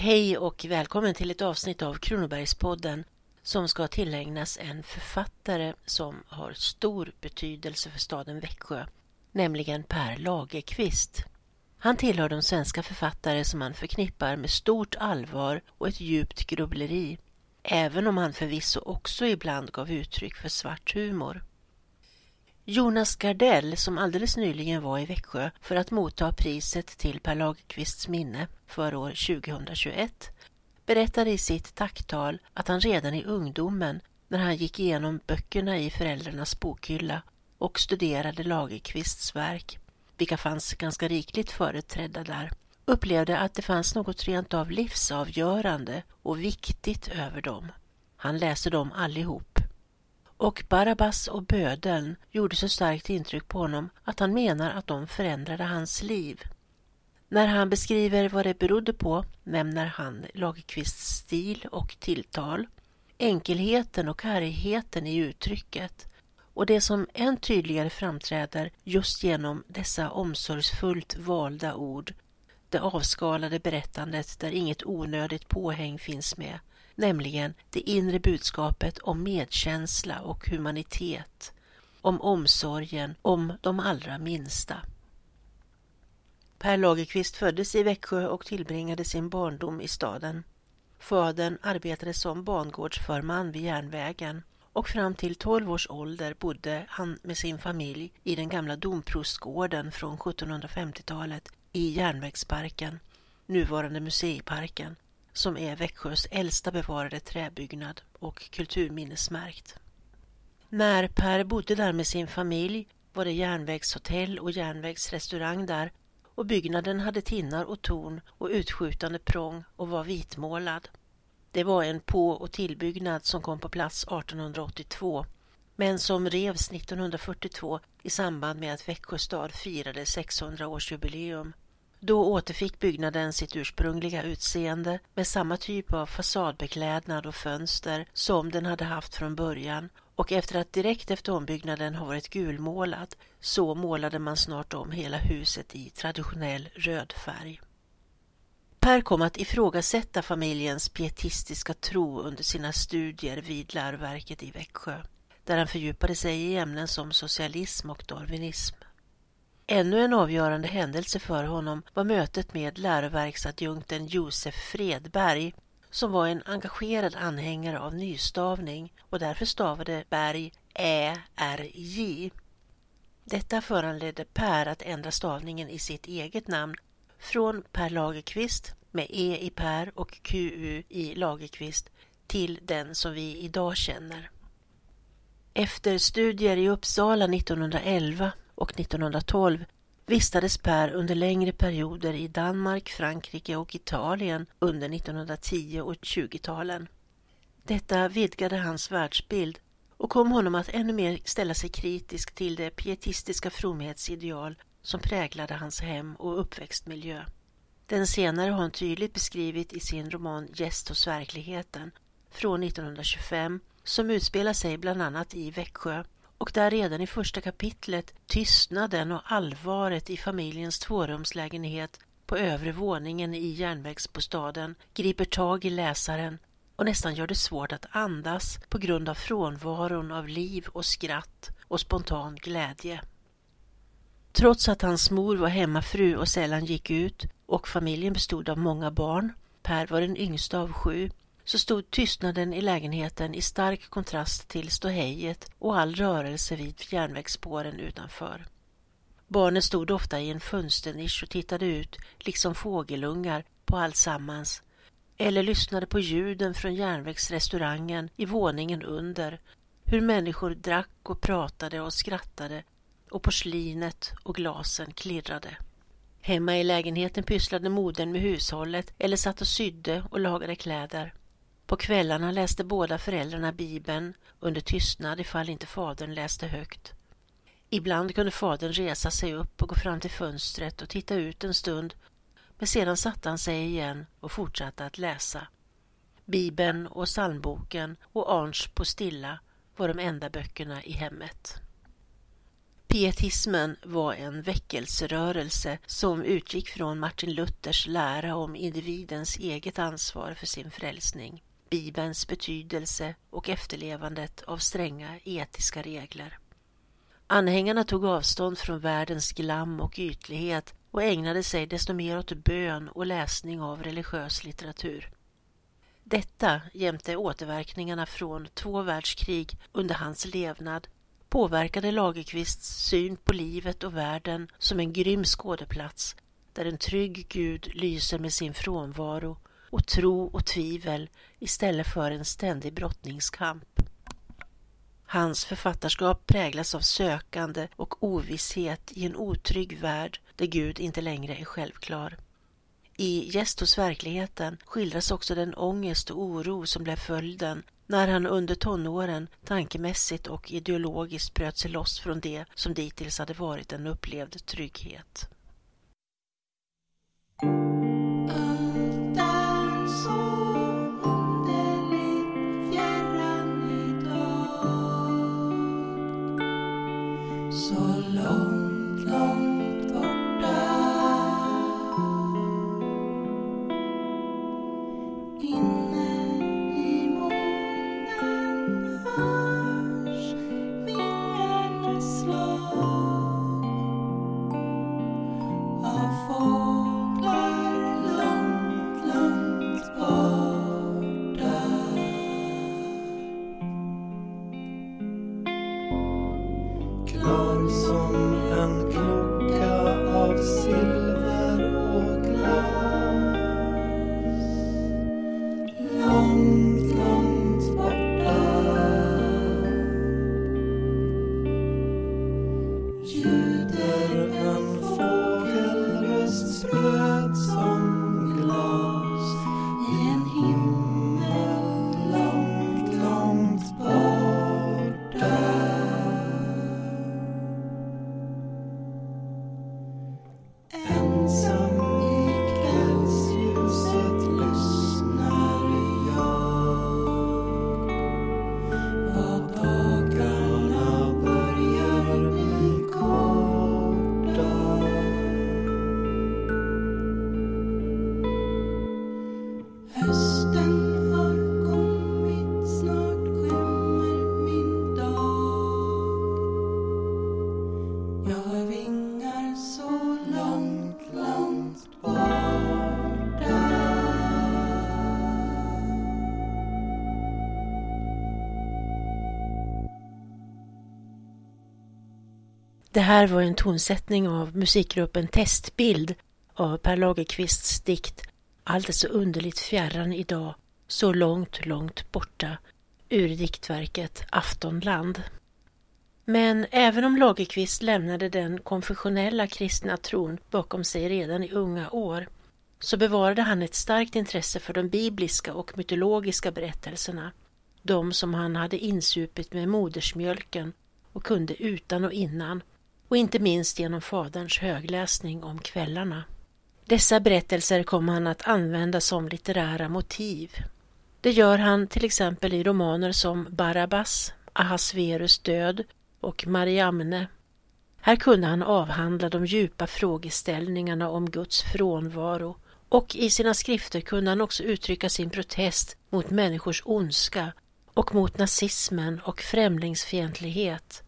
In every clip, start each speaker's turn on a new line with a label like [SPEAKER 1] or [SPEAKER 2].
[SPEAKER 1] Hej och välkommen till ett avsnitt av Kronobergspodden som ska tillägnas en författare som har stor betydelse för staden Växjö, nämligen Per Lagerkvist. Han tillhör de svenska författare som man förknippar med stort allvar och ett djupt grubbleri, även om han förvisso också ibland gav uttryck för svart humor. Jonas Gardell, som alldeles nyligen var i Växjö för att motta priset till Per Lagerkvists minne för år 2021, berättade i sitt tacktal att han redan i ungdomen, när han gick igenom böckerna i föräldrarnas bokhylla och studerade Lagerkvists verk, vilka fanns ganska rikligt företrädda där, upplevde att det fanns något rent av livsavgörande och viktigt över dem. Han läste dem allihop och Barabbas och bödeln gjorde så starkt intryck på honom att han menar att de förändrade hans liv. När han beskriver vad det berodde på nämner han Lagerkvists stil och tilltal, enkelheten och kargheten i uttrycket och det som än tydligare framträder just genom dessa omsorgsfullt valda ord, det avskalade berättandet där inget onödigt påhäng finns med, nämligen det inre budskapet om medkänsla och humanitet, om omsorgen om de allra minsta. Per Lagerkvist föddes i Växjö och tillbringade sin barndom i staden. Fadern arbetade som bangårdsförman vid järnvägen och fram till 12 års ålder bodde han med sin familj i den gamla domprostgården från 1750-talet i Järnvägsparken, nuvarande Museiparken, som är Växjös äldsta bevarade träbyggnad och kulturminnesmärkt. När Per bodde där med sin familj var det järnvägshotell och järnvägsrestaurang där och byggnaden hade tinnar och torn och utskjutande prång och var vitmålad. Det var en på och tillbyggnad som kom på plats 1882 men som revs 1942 i samband med att Växjö stad firade 600-årsjubileum då återfick byggnaden sitt ursprungliga utseende med samma typ av fasadbeklädnad och fönster som den hade haft från början och efter att direkt efter ombyggnaden har varit gulmålad så målade man snart om hela huset i traditionell röd färg. Per kom att ifrågasätta familjens pietistiska tro under sina studier vid läroverket i Växjö, där han fördjupade sig i ämnen som socialism och darwinism. Ännu en avgörande händelse för honom var mötet med läroverksadjunkten Josef Fredberg som var en engagerad anhängare av nystavning och därför stavade Berg Ä-R-J. Detta föranledde Per att ändra stavningen i sitt eget namn från Per Lagerkvist med E i Per och QU i Lagerkvist till den som vi idag känner. Efter studier i Uppsala 1911 och 1912 vistades Per under längre perioder i Danmark, Frankrike och Italien under 1910 och 20-talen. Detta vidgade hans världsbild och kom honom att ännu mer ställa sig kritisk till det pietistiska fromhetsideal som präglade hans hem och uppväxtmiljö. Den senare har han tydligt beskrivit i sin roman Gäst hos verkligheten från 1925 som utspelar sig bland annat i Växjö och där redan i första kapitlet tystnaden och allvaret i familjens tvårumslägenhet på övre våningen i järnvägsbostaden griper tag i läsaren och nästan gör det svårt att andas på grund av frånvaron av liv och skratt och spontan glädje. Trots att hans mor var hemmafru och sällan gick ut och familjen bestod av många barn, Per var den yngsta av sju, så stod tystnaden i lägenheten i stark kontrast till ståhejet och all rörelse vid järnvägsspåren utanför. Barnen stod ofta i en fönsternisch och tittade ut, liksom fågelungar, på alltsammans eller lyssnade på ljuden från järnvägsrestaurangen i våningen under, hur människor drack och pratade och skrattade och porslinet och glasen klirrade. Hemma i lägenheten pysslade modern med hushållet eller satt och sydde och lagade kläder. På kvällarna läste båda föräldrarna Bibeln under tystnad ifall inte fadern läste högt. Ibland kunde fadern resa sig upp och gå fram till fönstret och titta ut en stund men sedan satte han sig igen och fortsatte att läsa. Bibeln och psalmboken och Arns på stilla var de enda böckerna i hemmet. Pietismen var en väckelserörelse som utgick från Martin Luthers lära om individens eget ansvar för sin frälsning, Bibelns betydelse och efterlevandet av stränga etiska regler. Anhängarna tog avstånd från världens glam och ytlighet och ägnade sig desto mer åt bön och läsning av religiös litteratur. Detta jämte återverkningarna från två världskrig under hans levnad påverkade Lagerqvists syn på livet och världen som en grym skådeplats där en trygg Gud lyser med sin frånvaro och tro och tvivel istället för en ständig brottningskamp. Hans författarskap präglas av sökande och ovisshet i en otrygg värld där Gud inte längre är självklar. I Gäst hos verkligheten skildras också den ångest och oro som blev följden när han under tonåren tankemässigt och ideologiskt bröt sig loss från det som dittills hade varit en upplevd trygghet. Det här var en tonsättning av musikgruppen Testbild av Per Lagerkvists dikt Allt är så underligt fjärran idag, så långt, långt borta ur diktverket Aftonland. Men även om Lagerkvist lämnade den konfessionella kristna tron bakom sig redan i unga år så bevarade han ett starkt intresse för de bibliska och mytologiska berättelserna, de som han hade insupit med modersmjölken och kunde utan och innan och inte minst genom faderns högläsning om kvällarna. Dessa berättelser kom han att använda som litterära motiv. Det gör han till exempel i romaner som Barabbas, Ahasverus död och Mariamne. Här kunde han avhandla de djupa frågeställningarna om Guds frånvaro och i sina skrifter kunde han också uttrycka sin protest mot människors ondska och mot nazismen och främlingsfientlighet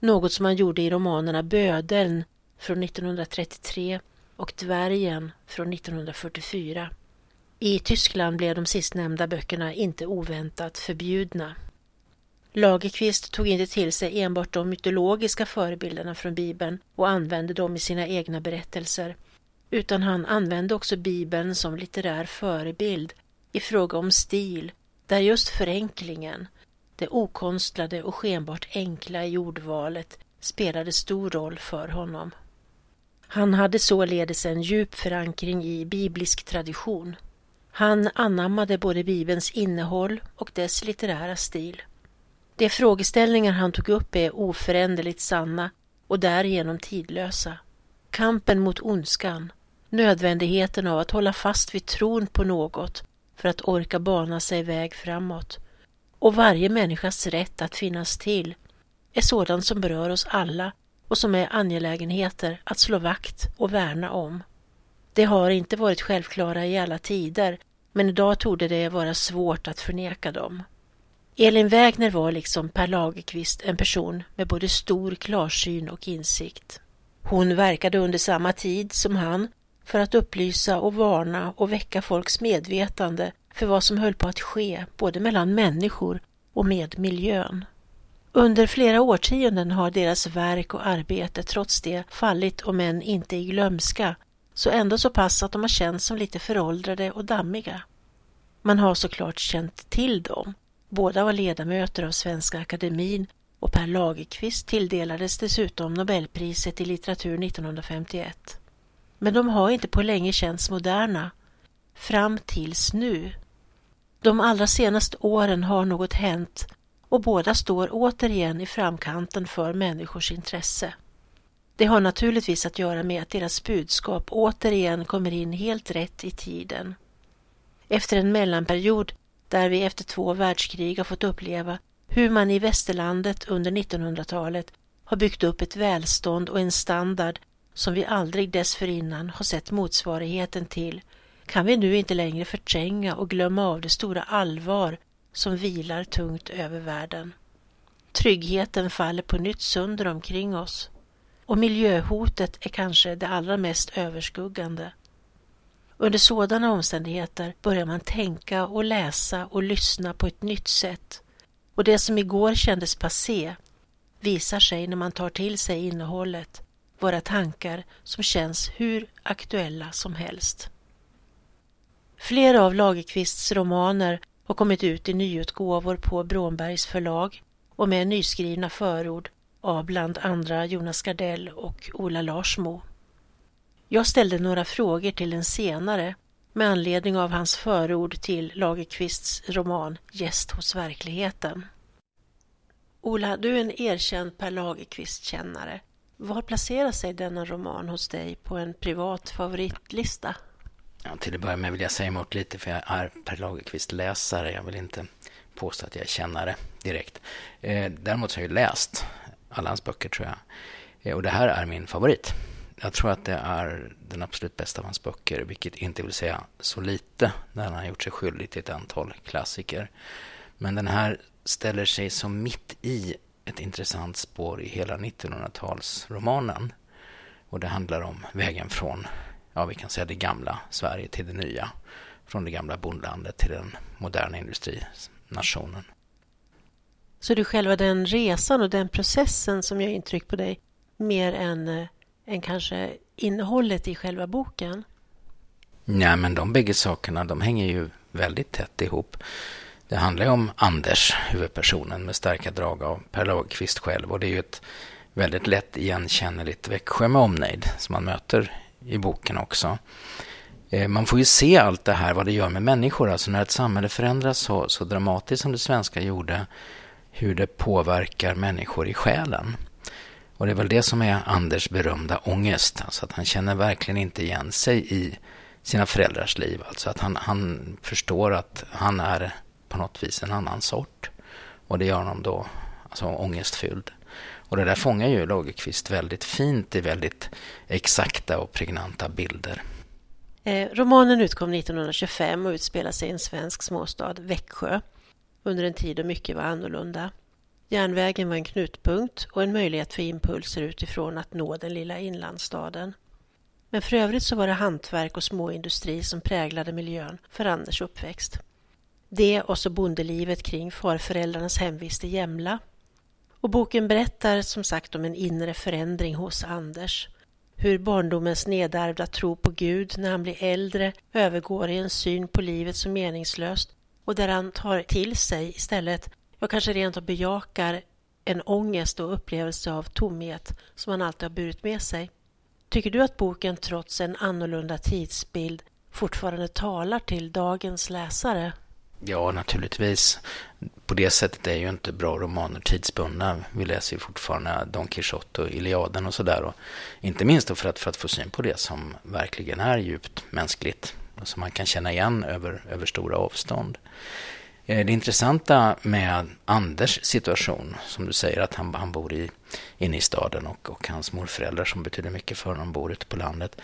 [SPEAKER 1] något som han gjorde i romanerna Bödeln från 1933 och Dvärgen från 1944. I Tyskland blev de sistnämnda böckerna inte oväntat förbjudna. Lagerqvist tog inte till sig enbart de mytologiska förebilderna från Bibeln och använde dem i sina egna berättelser, utan han använde också Bibeln som litterär förebild i fråga om stil, där just förenklingen, det okonstlade och skenbart enkla i ordvalet spelade stor roll för honom. Han hade således en djup förankring i biblisk tradition. Han anammade både Bibelns innehåll och dess litterära stil. De frågeställningar han tog upp är oföränderligt sanna och därigenom tidlösa. Kampen mot ondskan, nödvändigheten av att hålla fast vid tron på något för att orka bana sig väg framåt och varje människas rätt att finnas till är sådant som berör oss alla och som är angelägenheter att slå vakt och värna om. Det har inte varit självklara i alla tider, men idag torde det vara svårt att förneka dem. Elin Wägner var liksom Per Lagerkvist en person med både stor klarsyn och insikt. Hon verkade under samma tid som han för att upplysa och varna och väcka folks medvetande för vad som höll på att ske både mellan människor och med miljön. Under flera årtionden har deras verk och arbete trots det fallit om än inte i glömska, så ändå så pass att de har känts som lite föråldrade och dammiga. Man har såklart känt till dem. Båda var ledamöter av Svenska Akademin och Per Lagerkvist tilldelades dessutom Nobelpriset i litteratur 1951. Men de har inte på länge känts moderna, fram tills nu. De allra senaste åren har något hänt och båda står återigen i framkanten för människors intresse. Det har naturligtvis att göra med att deras budskap återigen kommer in helt rätt i tiden. Efter en mellanperiod där vi efter två världskrig har fått uppleva hur man i västerlandet under 1900-talet har byggt upp ett välstånd och en standard som vi aldrig dessförinnan har sett motsvarigheten till kan vi nu inte längre förtränga och glömma av det stora allvar som vilar tungt över världen. Tryggheten faller på nytt sönder omkring oss och miljöhotet är kanske det allra mest överskuggande. Under sådana omständigheter börjar man tänka och läsa och lyssna på ett nytt sätt och det som igår kändes passé visar sig när man tar till sig innehållet våra tankar som känns hur aktuella som helst. Flera av Lagerqvists romaner har kommit ut i nyutgåvor på Brånbergs förlag och med nyskrivna förord av bland andra Jonas Gardell och Ola Larsmo. Jag ställde några frågor till den senare med anledning av hans förord till Lagerqvists roman Gäst hos verkligheten. Ola, du är en erkänd Per Lagerkvist-kännare. Var placerar sig denna roman hos dig på en privat favoritlista?
[SPEAKER 2] Ja, till att börja med vill jag säga emot lite för jag är Per Lagerkvist-läsare. Jag vill inte påstå att jag är kännare direkt. Eh, däremot så har jag läst alla hans böcker tror jag. Eh, och det här är min favorit. Jag tror att det är den absolut bästa av hans böcker, vilket inte vill säga så lite när han har gjort sig skyldig till ett antal klassiker. Men den här ställer sig som mitt i ett intressant spår i hela 1900-talsromanen. Och det handlar om vägen från, ja vi kan säga det gamla Sverige till det nya. Från det gamla bondlandet till den moderna industrinationen.
[SPEAKER 1] Så det är själva den resan och den processen som gör intryck på dig mer än, eh, än kanske innehållet i själva boken?
[SPEAKER 2] Nej, men de bägge sakerna de hänger ju väldigt tätt ihop. Det handlar ju om Anders, huvudpersonen, med starka drag av Per Lagerkvist själv. Och det är ju ett väldigt lätt igenkännligt Växjö med omnejd som man möter i boken också. Eh, man får ju se allt det här, vad det gör med människor. Alltså när ett samhälle förändras så, så dramatiskt som det svenska gjorde, hur det påverkar människor i själen. Och det är väl det som är Anders berömda ångest. Alltså att han känner verkligen inte igen sig i sina föräldrars liv. Alltså att han, han förstår att han är på något vis en annan sort. Och det gör honom då alltså, ångestfylld. Och det där fångar ju Lagerqvist väldigt fint i väldigt exakta och pregnanta bilder.
[SPEAKER 1] Eh, romanen utkom 1925 och utspelar sig i en svensk småstad, Växjö, under en tid då mycket var annorlunda. Järnvägen var en knutpunkt och en möjlighet för impulser utifrån att nå den lilla inlandsstaden. Men för övrigt så var det hantverk och småindustri som präglade miljön för Anders uppväxt. Det och så bondelivet kring farföräldrarnas hemvist i Jämla. Och boken berättar som sagt om en inre förändring hos Anders. Hur barndomens nedärvda tro på Gud när han blir äldre övergår i en syn på livet som meningslöst och där han tar till sig istället, ja kanske rent av bejakar en ångest och upplevelse av tomhet som han alltid har burit med sig. Tycker du att boken trots en annorlunda tidsbild fortfarande talar till dagens läsare?
[SPEAKER 2] Ja, naturligtvis. På det sättet är ju inte bra romaner tidsbundna. Vi läser ju fortfarande Don Quijote och Iliaden och sådär. Inte minst för att, för att få syn på det som verkligen är djupt mänskligt och som man kan känna igen över, över stora avstånd. Eh, det intressanta med Anders situation, som du säger att han, han bor i, inne i staden och, och hans morföräldrar som betyder mycket för honom bor ute på landet.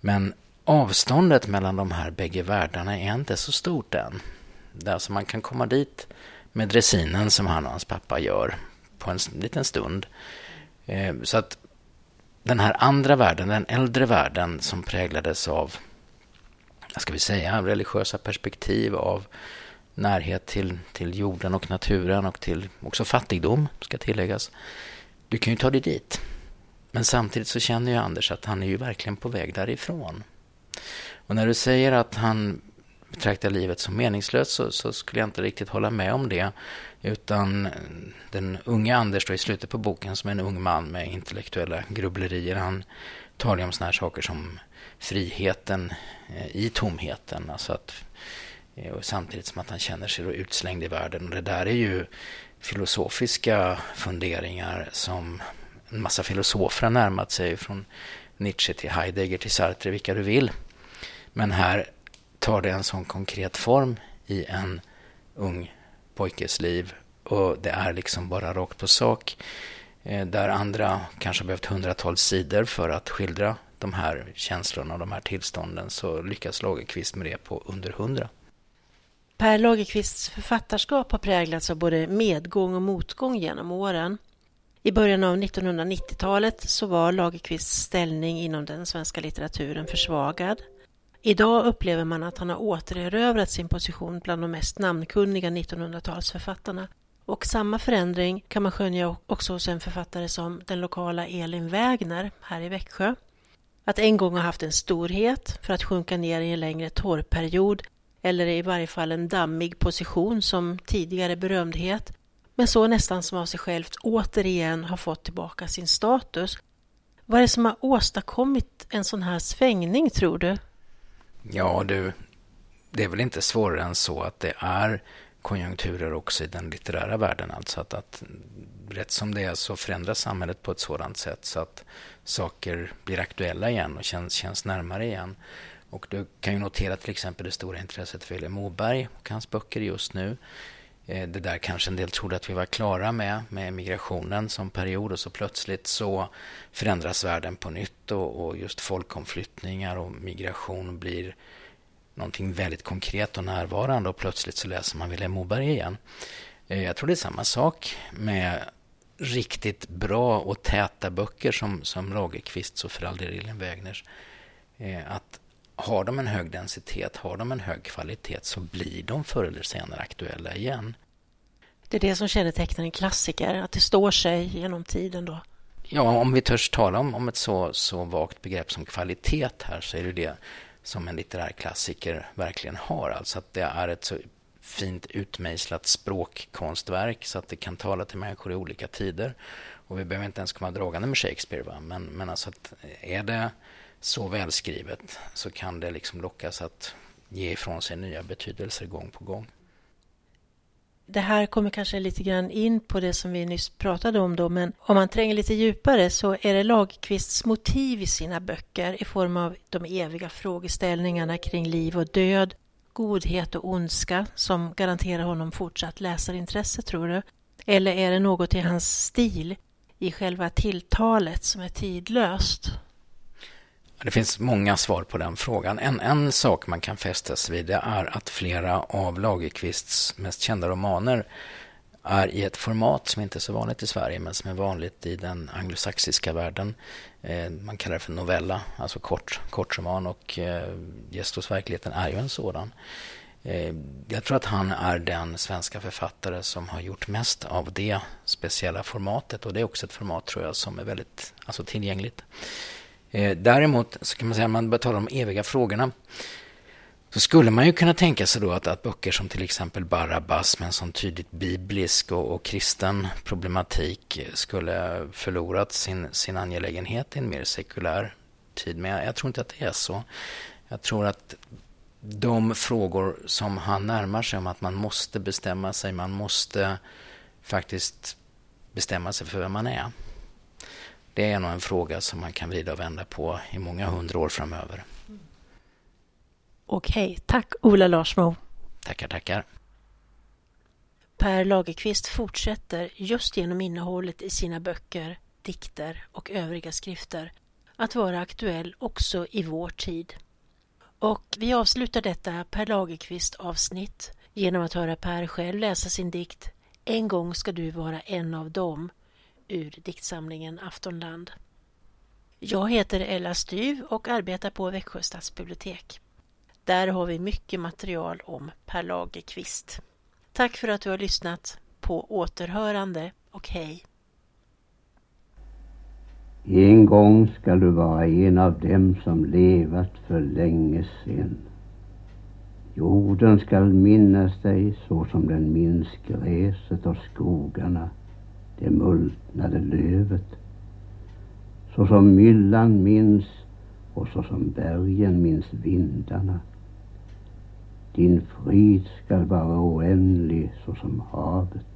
[SPEAKER 2] Men avståndet mellan de här bägge världarna är inte så stort än. Det alltså man kan komma dit med dressinen som han och hans pappa gör på en liten stund. Eh, så att den här andra världen, den äldre världen som präglades av, vad ska vi säga, religiösa perspektiv, av närhet till, till jorden och naturen och till också fattigdom, ska tilläggas. Du kan ju ta dig dit. Men samtidigt så känner ju Anders att han är ju verkligen på väg därifrån. Och när du säger att han betraktar livet som meningslöst så, så, skulle jag inte riktigt hålla med om det. Utan eh, den unge Anders då i slutet på boken som är en ung man med intellektuella grubblerier. Han talar om sådana här saker som friheten eh, i tomheten. Alltså att, eh, och samtidigt som att han känner sig då utslängd i världen. Och det där är ju filosofiska funderingar som en massa filosofer har närmat sig. Från Nietzsche till Heidegger till Sartre, vilka du vill. Men här tar det en sån konkret form i en ung pojkes liv och det är liksom bara rakt på sak. Eh, där andra kanske har behövt hundratals sidor för att skildra de här känslorna och de här tillstånden så lyckas Lagerqvist med det på under hundra.
[SPEAKER 1] Per Lagerqvists författarskap har präglats av både medgång och motgång genom åren. I början av 1990-talet så var Lagerqvists ställning inom den svenska litteraturen försvagad. Idag upplever man att han har återerövrat sin position bland de mest namnkunniga 1900-talsförfattarna. Och samma förändring kan man skönja också hos en författare som den lokala Elin Wägner här i Växjö. Att en gång ha haft en storhet för att sjunka ner i en längre torrperiod eller i varje fall en dammig position som tidigare berömdhet men så nästan som av sig självt återigen har fått tillbaka sin status. Vad är det som har åstadkommit en sån här svängning tror du?
[SPEAKER 2] Ja, du, det är väl inte svårare än så att det är konjunkturer också i den litterära världen. Alltså att, att rätt som det är så förändras samhället på ett sådant sätt så att saker blir aktuella igen och känns, känns närmare igen. Och du kan ju notera till exempel det stora intresset för Vilhelm Moberg och hans böcker just nu. Eh, det där kanske en del trodde att vi var klara med, med migrationen som period och så plötsligt så förändras världen på nytt och, och just folkomflyttningar och migration blir någonting väldigt konkret och närvarande och plötsligt så läser man Vilhelm Moberg igen. Eh, jag tror det är samma sak med riktigt bra och täta böcker som, som Lagerqvists och för all del Elin Wägners. Eh, att har de en hög densitet, har de en hög kvalitet så blir de förr eller senare aktuella igen.
[SPEAKER 1] Det är det som kännetecknar en klassiker, att det står sig genom tiden då.
[SPEAKER 2] Ja, om vi törs tala om, om ett så, så vagt begrepp som kvalitet här så är det det som en litterär klassiker verkligen har. Alltså att det är ett så fint utmejslat språkkonstverk så att det kan tala till människor i olika tider. Och vi behöver inte ens komma dragande med Shakespeare. Va? Men, men alltså att är det så välskrivet så kan det liksom lockas att ge ifrån sig nya betydelser gång på gång.
[SPEAKER 1] Det här kommer kanske lite grann in på det som vi nyss pratade om då, men om man tränger lite djupare så är det Lagerqvists motiv i sina böcker i form av de eviga frågeställningarna kring liv och död, godhet och ondska som garanterar honom fortsatt läsarintresse, tror du? Eller är det något i hans stil, i själva tilltalet, som är tidlöst?
[SPEAKER 2] Det finns många svar på den frågan. En, en sak man kan fästa sig vid är att flera av Lagerqvists mest kända romaner är i ett format som inte är så vanligt i Sverige men som är vanligt i den anglosaxiska världen. Eh, man kallar det för novella, alltså kort, kortroman och eh, Gestos hos verkligheten är ju en sådan. Eh, jag tror att han är den svenska författare som har gjort mest av det speciella formatet och det är också ett format tror jag som är väldigt alltså, tillgängligt. Eh, däremot så kan man säga, om man börjar tala om eviga frågorna, så skulle man ju kunna tänka sig då att, att böcker som till exempel Barabbas med en sån tydligt biblisk och, och kristen problematik skulle förlorat sin, sin angelägenhet i en mer sekulär tid. Men jag, jag tror inte att det är så. Jag tror att de frågor som han närmar sig om att man måste bestämma sig, man måste faktiskt bestämma sig för vem man är. Det är nog en fråga som man kan vrida och vända på i många hundra år framöver.
[SPEAKER 1] Okej, tack Ola Larsmo.
[SPEAKER 2] Tackar, tackar.
[SPEAKER 1] Per Lagerkvist fortsätter just genom innehållet i sina böcker, dikter och övriga skrifter att vara aktuell också i vår tid. Och vi avslutar detta Per Lagerkvist avsnitt genom att höra Per själv läsa sin dikt En gång ska du vara en av dem ur diktsamlingen Aftonland. Jag heter Ella Styv och arbetar på Växjö stadsbibliotek. Där har vi mycket material om Per Lagerkvist. Tack för att du har lyssnat. På återhörande och hej!
[SPEAKER 3] En gång skall du vara en av dem som levat för länge sen. Jorden skall minnas dig så som den minns gräset och skogarna, det multnade lövet. Så som myllan minns och så som bergen minns vindarna. Din frid skall vara oändlig så som havet.